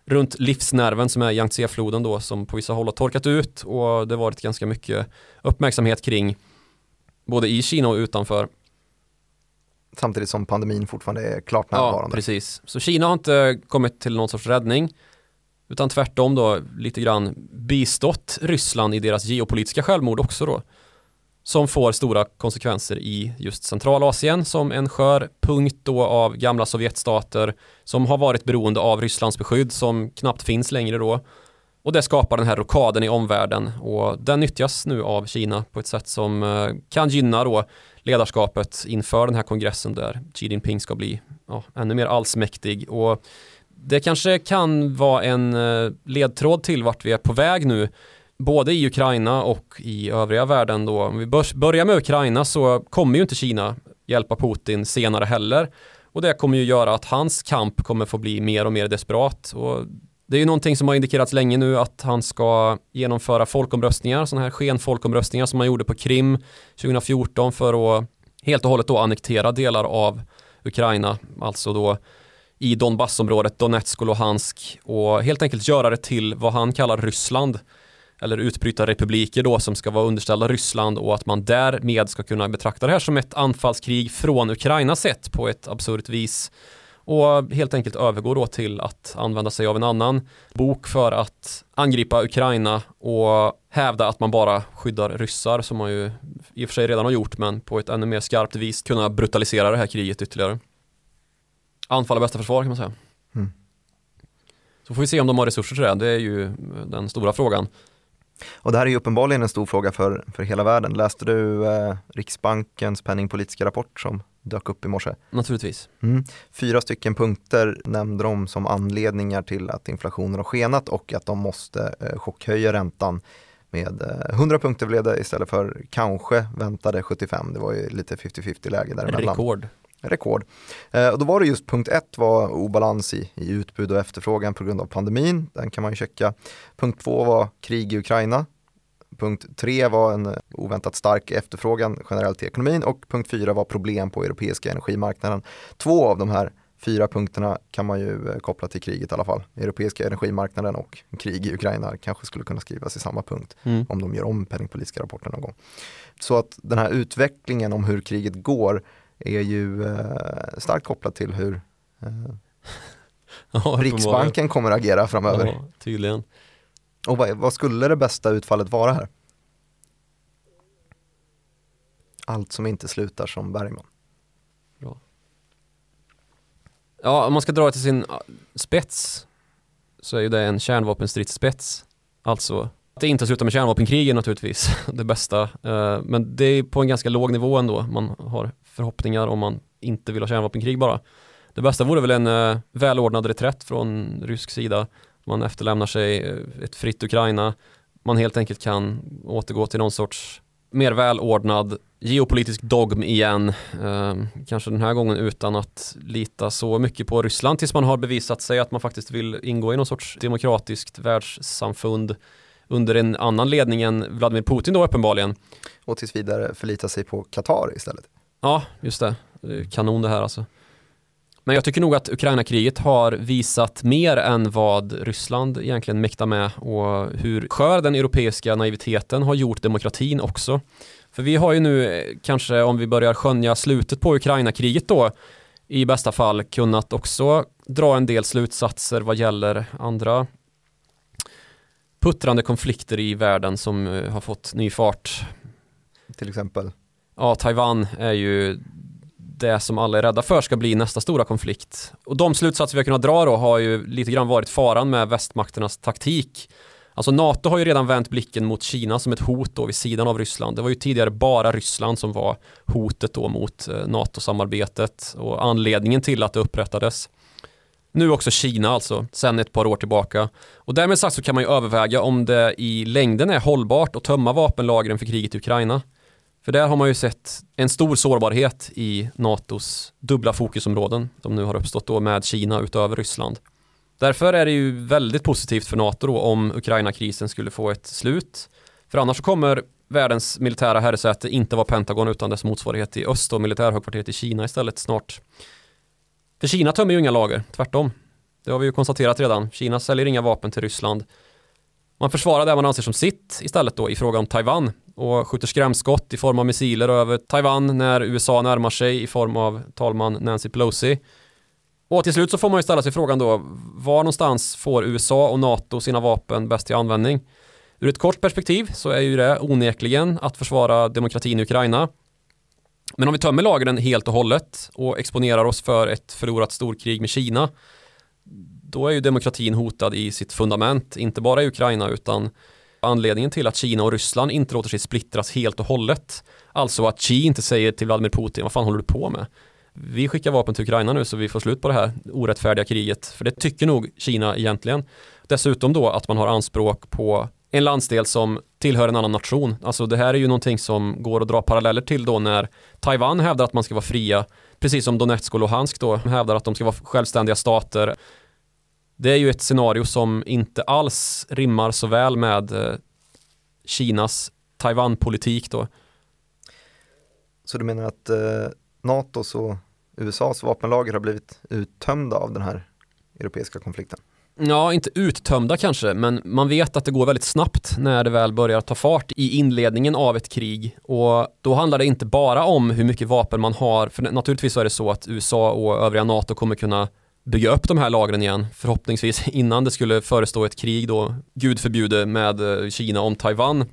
runt livsnerven som är Yangtze-floden då som på vissa håll har torkat ut och det har varit ganska mycket uppmärksamhet kring både i Kina och utanför. Samtidigt som pandemin fortfarande är klart närvarande. Ja, precis. Så Kina har inte kommit till någon sorts räddning utan tvärtom då lite grann bistått Ryssland i deras geopolitiska självmord också då som får stora konsekvenser i just Centralasien som en skör punkt då av gamla Sovjetstater som har varit beroende av Rysslands beskydd som knappt finns längre då. Och det skapar den här rokaden i omvärlden och den nyttjas nu av Kina på ett sätt som eh, kan gynna då ledarskapet inför den här kongressen där Xi Jinping ska bli ja, ännu mer allsmäktig och det kanske kan vara en eh, ledtråd till vart vi är på väg nu både i Ukraina och i övriga världen då. Om vi börjar med Ukraina så kommer ju inte Kina hjälpa Putin senare heller. Och det kommer ju göra att hans kamp kommer få bli mer och mer desperat. Och det är ju någonting som har indikerats länge nu att han ska genomföra folkomröstningar, sådana här skenfolkomröstningar som man gjorde på Krim 2014 för att helt och hållet då annektera delar av Ukraina, alltså då i Donbassområdet, Donetsk och Luhansk och helt enkelt göra det till vad han kallar Ryssland eller utbrytarrepubliker då som ska vara underställda Ryssland och att man därmed ska kunna betrakta det här som ett anfallskrig från Ukraina sett på ett absurt vis och helt enkelt övergå då till att använda sig av en annan bok för att angripa Ukraina och hävda att man bara skyddar ryssar som man ju i och för sig redan har gjort men på ett ännu mer skarpt vis kunna brutalisera det här kriget ytterligare. Anfall är bästa försvar kan man säga. Mm. Så får vi se om de har resurser till det, det är ju den stora frågan. Och det här är ju uppenbarligen en stor fråga för, för hela världen. Läste du eh, Riksbankens penningpolitiska rapport som dök upp i morse? Naturligtvis. Mm. Fyra stycken punkter nämnde de som anledningar till att inflationen har skenat och att de måste eh, chockhöja räntan med eh, 100 punkter blev det istället för kanske väntade 75. Det var ju lite 50-50 läge däremellan. Rekord rekord. Eh, och då var det just punkt ett var obalans i, i utbud och efterfrågan på grund av pandemin. Den kan man ju checka. Punkt två var krig i Ukraina. Punkt tre var en oväntat stark efterfrågan generellt i ekonomin och punkt fyra var problem på europeiska energimarknaden. Två av de här fyra punkterna kan man ju eh, koppla till kriget i alla fall. Europeiska energimarknaden och krig i Ukraina kanske skulle kunna skrivas i samma punkt mm. om de gör om penningpolitiska rapporten någon gång. Så att den här utvecklingen om hur kriget går är ju eh, starkt kopplat till hur eh, ja, Riksbanken kommer att agera framöver. Ja, tydligen. Och vad, vad, skulle det bästa utfallet vara här? Allt som inte slutar som Bergman. Bra. Ja, om man ska dra det till sin ah, spets så är ju det en kärnvapenstridsspets. Alltså att det inte slutar med kärnvapenkrig är naturligtvis det bästa. Eh, men det är på en ganska låg nivå ändå. Man har förhoppningar om man inte vill ha kärnvapenkrig bara. Det bästa vore väl en eh, välordnad reträtt från rysk sida. Man efterlämnar sig eh, ett fritt Ukraina. Man helt enkelt kan återgå till någon sorts mer välordnad geopolitisk dogm igen. Kanske den här gången utan att lita så mycket på Ryssland tills man har bevisat sig att man faktiskt vill ingå i någon sorts demokratiskt världssamfund under en annan ledning än Vladimir Putin då uppenbarligen. Och tills vidare förlita sig på Qatar istället. Ja, just det. Kanon det här alltså. Men jag tycker nog att Ukraina-kriget har visat mer än vad Ryssland egentligen mäktar med och hur skör den europeiska naiviteten har gjort demokratin också. För vi har ju nu kanske om vi börjar skönja slutet på Ukraina-kriget då i bästa fall kunnat också dra en del slutsatser vad gäller andra puttrande konflikter i världen som eh, har fått ny fart. Till exempel? Ja, Taiwan är ju det som alla är rädda för ska bli nästa stora konflikt. Och de slutsatser vi har kunnat dra då har ju lite grann varit faran med västmakternas taktik. Alltså NATO har ju redan vänt blicken mot Kina som ett hot då vid sidan av Ryssland. Det var ju tidigare bara Ryssland som var hotet då mot eh, NATO-samarbetet och anledningen till att det upprättades. Nu också Kina alltså, sedan ett par år tillbaka. Och därmed sagt så kan man ju överväga om det i längden är hållbart att tömma vapenlagren för kriget i Ukraina. För där har man ju sett en stor sårbarhet i NATOs dubbla fokusområden som nu har uppstått då med Kina utöver Ryssland. Därför är det ju väldigt positivt för NATO då om Ukraina-krisen skulle få ett slut. För annars kommer världens militära herresäte inte vara Pentagon utan dess motsvarighet i öst och militärhögkvarteret i Kina istället snart. För Kina tömmer ju inga lager, tvärtom. Det har vi ju konstaterat redan. Kina säljer inga vapen till Ryssland. Man försvarar det man anser som sitt istället då i fråga om Taiwan och skjuter skrämskott i form av missiler över Taiwan när USA närmar sig i form av talman Nancy Pelosi. Och till slut så får man ju ställa sig frågan då, var någonstans får USA och NATO sina vapen bäst till användning? Ur ett kort perspektiv så är ju det onekligen att försvara demokratin i Ukraina. Men om vi tömmer lagren helt och hållet och exponerar oss för ett förlorat storkrig med Kina då är ju demokratin hotad i sitt fundament, inte bara i Ukraina utan anledningen till att Kina och Ryssland inte låter sig splittras helt och hållet. Alltså att Xi inte säger till Vladimir Putin, vad fan håller du på med? Vi skickar vapen till Ukraina nu så vi får slut på det här orättfärdiga kriget. För det tycker nog Kina egentligen. Dessutom då att man har anspråk på en landsdel som tillhör en annan nation. Alltså det här är ju någonting som går att dra paralleller till då när Taiwan hävdar att man ska vara fria, precis som Donetsk och Luhansk då hävdar att de ska vara självständiga stater. Det är ju ett scenario som inte alls rimmar så väl med eh, Kinas Taiwan-politik då. Så du menar att eh, NATOs och USAs vapenlager har blivit uttömda av den här europeiska konflikten? Ja, inte uttömda kanske, men man vet att det går väldigt snabbt när det väl börjar ta fart i inledningen av ett krig. Och då handlar det inte bara om hur mycket vapen man har, för naturligtvis är det så att USA och övriga NATO kommer kunna bygga upp de här lagren igen, förhoppningsvis innan det skulle förestå ett krig då, gud förbjude, med eh, Kina om Taiwan.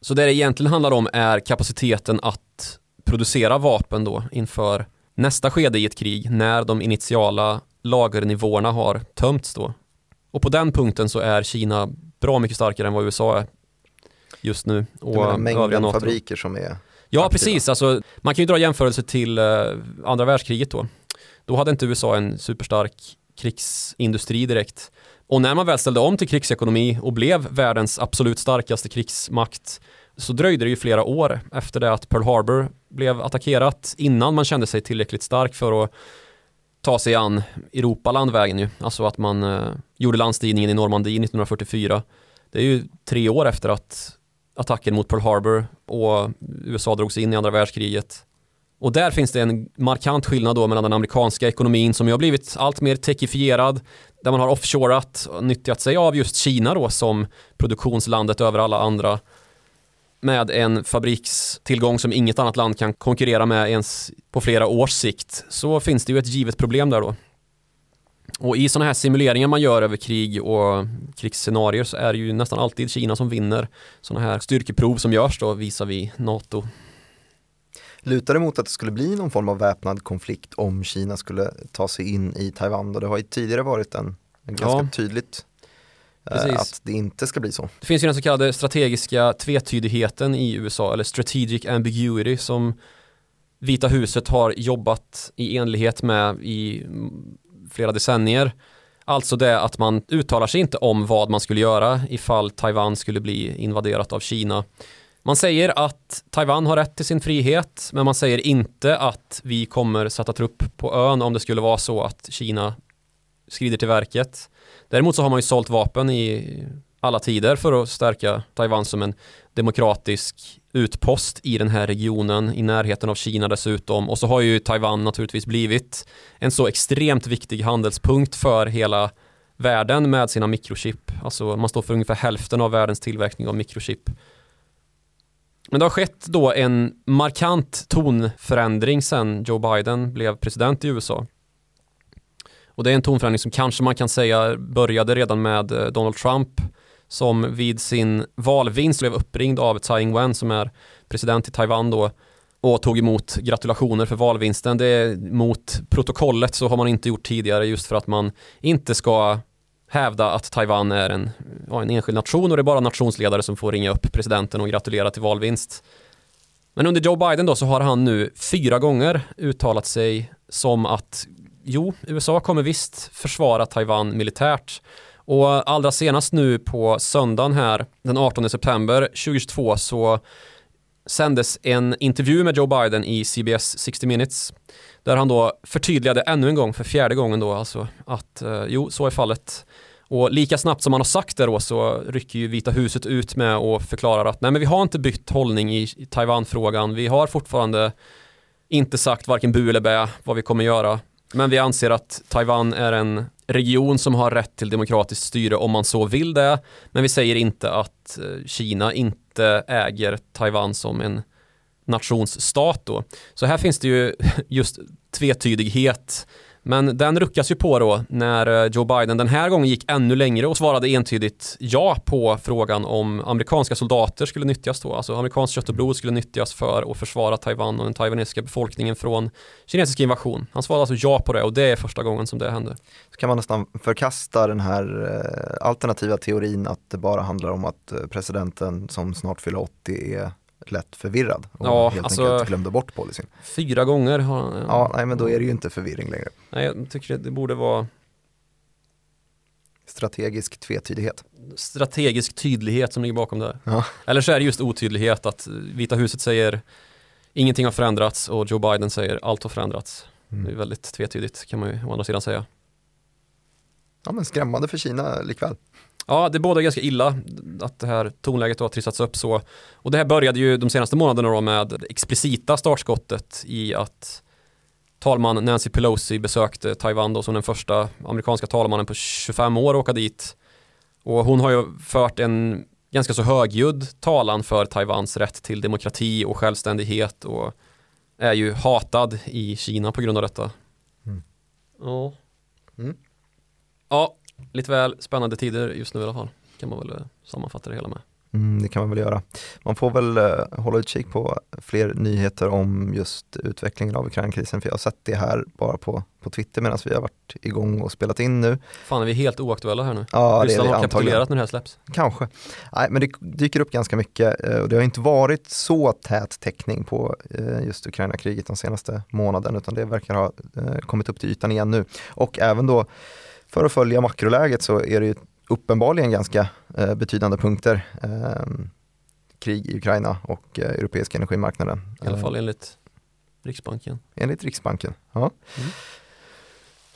Så det det egentligen handlar om är kapaciteten att producera vapen då inför nästa skede i ett krig när de initiala lagernivåerna har tömts då. Och på den punkten så är Kina bra mycket starkare än vad USA är just nu. Och du menar mängden fabriker som är Ja, aktiva. precis. Alltså, man kan ju dra jämförelse till eh, andra världskriget då. Då hade inte USA en superstark krigsindustri direkt. Och när man väl ställde om till krigsekonomi och blev världens absolut starkaste krigsmakt så dröjde det ju flera år efter det att Pearl Harbor blev attackerat innan man kände sig tillräckligt stark för att ta sig an Europaland vägen ju. Alltså att man eh, gjorde landstigningen i Normandie 1944. Det är ju tre år efter att attacken mot Pearl Harbor och USA drogs in i andra världskriget. Och där finns det en markant skillnad då mellan den amerikanska ekonomin som ju har blivit allt mer techifierad, där man har offshorat och nyttjat sig av just Kina då som produktionslandet över alla andra med en fabrikstillgång som inget annat land kan konkurrera med ens på flera års sikt så finns det ju ett givet problem där då. Och i sådana här simuleringar man gör över krig och krigsscenarier så är det ju nästan alltid Kina som vinner sådana här styrkeprov som görs då visar vi NATO. Lutar det mot att det skulle bli någon form av väpnad konflikt om Kina skulle ta sig in i Taiwan? Och det har ju tidigare varit en, en ganska ja. tydligt Precis. att det inte ska bli så. Det finns ju den så kallade strategiska tvetydigheten i USA eller strategic ambiguity som Vita huset har jobbat i enlighet med i flera decennier. Alltså det att man uttalar sig inte om vad man skulle göra ifall Taiwan skulle bli invaderat av Kina. Man säger att Taiwan har rätt till sin frihet men man säger inte att vi kommer sätta trupp på ön om det skulle vara så att Kina skrider till verket. Däremot så har man ju sålt vapen i alla tider för att stärka Taiwan som en demokratisk utpost i den här regionen i närheten av Kina dessutom och så har ju Taiwan naturligtvis blivit en så extremt viktig handelspunkt för hela världen med sina mikrochip. Alltså man står för ungefär hälften av världens tillverkning av mikrochip. Men det har skett då en markant tonförändring sedan Joe Biden blev president i USA. Och det är en tonförändring som kanske man kan säga började redan med eh, Donald Trump som vid sin valvinst blev uppringd av Tsai Ing-wen som är president i Taiwan då och tog emot gratulationer för valvinsten. Det är mot protokollet så har man inte gjort tidigare just för att man inte ska hävda att Taiwan är en, ja, en enskild nation och det är bara nationsledare som får ringa upp presidenten och gratulera till valvinst. Men under Joe Biden då så har han nu fyra gånger uttalat sig som att jo, USA kommer visst försvara Taiwan militärt. Och allra senast nu på söndagen här, den 18 september 2022, så sändes en intervju med Joe Biden i CBS 60 minutes. Där han då förtydligade ännu en gång, för fjärde gången då alltså, att eh, jo, så är fallet. Och lika snabbt som han har sagt det då så rycker ju Vita huset ut med och förklarar att nej men vi har inte bytt hållning i, i Taiwan-frågan. Vi har fortfarande inte sagt varken bu eller bä vad vi kommer göra. Men vi anser att Taiwan är en region som har rätt till demokratiskt styre om man så vill det. Men vi säger inte att eh, Kina inte äger Taiwan som en nationsstat då. Så här finns det ju just tvetydighet men den ruckas ju på då när eh, Joe Biden den här gången gick ännu längre och svarade entydigt ja på frågan om amerikanska soldater skulle nyttjas då. Alltså amerikanskt kött och blod skulle nyttjas för att försvara Taiwan och den taiwanesiska befolkningen från kinesisk invasion. Han svarade alltså ja på det och det är första gången som det händer. Så kan man nästan förkasta den här eh, alternativa teorin att det bara handlar om att eh, presidenten som snart fyller 80 är lätt förvirrad och ja, helt alltså, enkelt glömde bort policyn. Fyra gånger har han. Ja, nej men då är det ju inte förvirring längre. Nej, jag tycker det borde vara Strategisk tvetydighet. Strategisk tydlighet som ligger bakom det. Ja. Eller så är det just otydlighet att Vita huset säger ingenting har förändrats och Joe Biden säger allt har förändrats. Mm. Det är väldigt tvetydigt kan man ju å andra sidan säga. Ja men skrämmande för Kina likväl. Ja, det båda ganska illa att det här tonläget har trissats upp så. Och det här började ju de senaste månaderna då med explicita startskottet i att talman Nancy Pelosi besökte Taiwan då som den första amerikanska talmannen på 25 år åka dit. Och hon har ju fört en ganska så högljudd talan för Taiwans rätt till demokrati och självständighet och är ju hatad i Kina på grund av detta. Mm. Ja. Mm. Ja, lite väl spännande tider just nu i alla fall. Kan man väl eh, sammanfatta det hela med. Mm, det kan man väl göra. Man får väl uh, hålla utkik på fler nyheter om just utvecklingen av Ukraina-krisen för jag har sett det här bara på, på Twitter medan vi har varit igång och spelat in nu. Fan, är vi helt oaktuella här nu? Ja, Ryssland har kapitulerat när det här släpps. Kanske. Nej, men det dyker upp ganska mycket uh, och det har inte varit så tät täckning på just Ukraina-kriget de senaste månaden utan det verkar ha kommit upp till ytan igen nu. Och även då för att följa makroläget så är det ju uppenbarligen ganska eh, betydande punkter. Eh, krig i Ukraina och eh, europeiska energimarknaden. I alla fall enligt Riksbanken. Enligt Riksbanken, ja. Mm.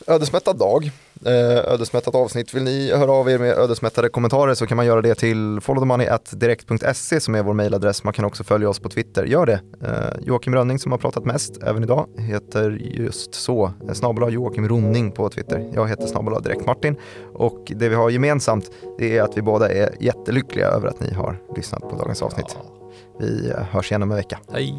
Ödesmättad dag, eh, ödesmättat avsnitt. Vill ni höra av er med ödesmättade kommentarer så kan man göra det till followthemoney.direkt.se som är vår mejladress. Man kan också följa oss på Twitter, gör det. Eh, Joakim Rönning som har pratat mest även idag heter just så, snabel Joakim Ronning på Twitter. Jag heter snabel direkt Martin och det vi har gemensamt det är att vi båda är jättelyckliga över att ni har lyssnat på dagens avsnitt. Vi hörs igen om en vecka. Hej!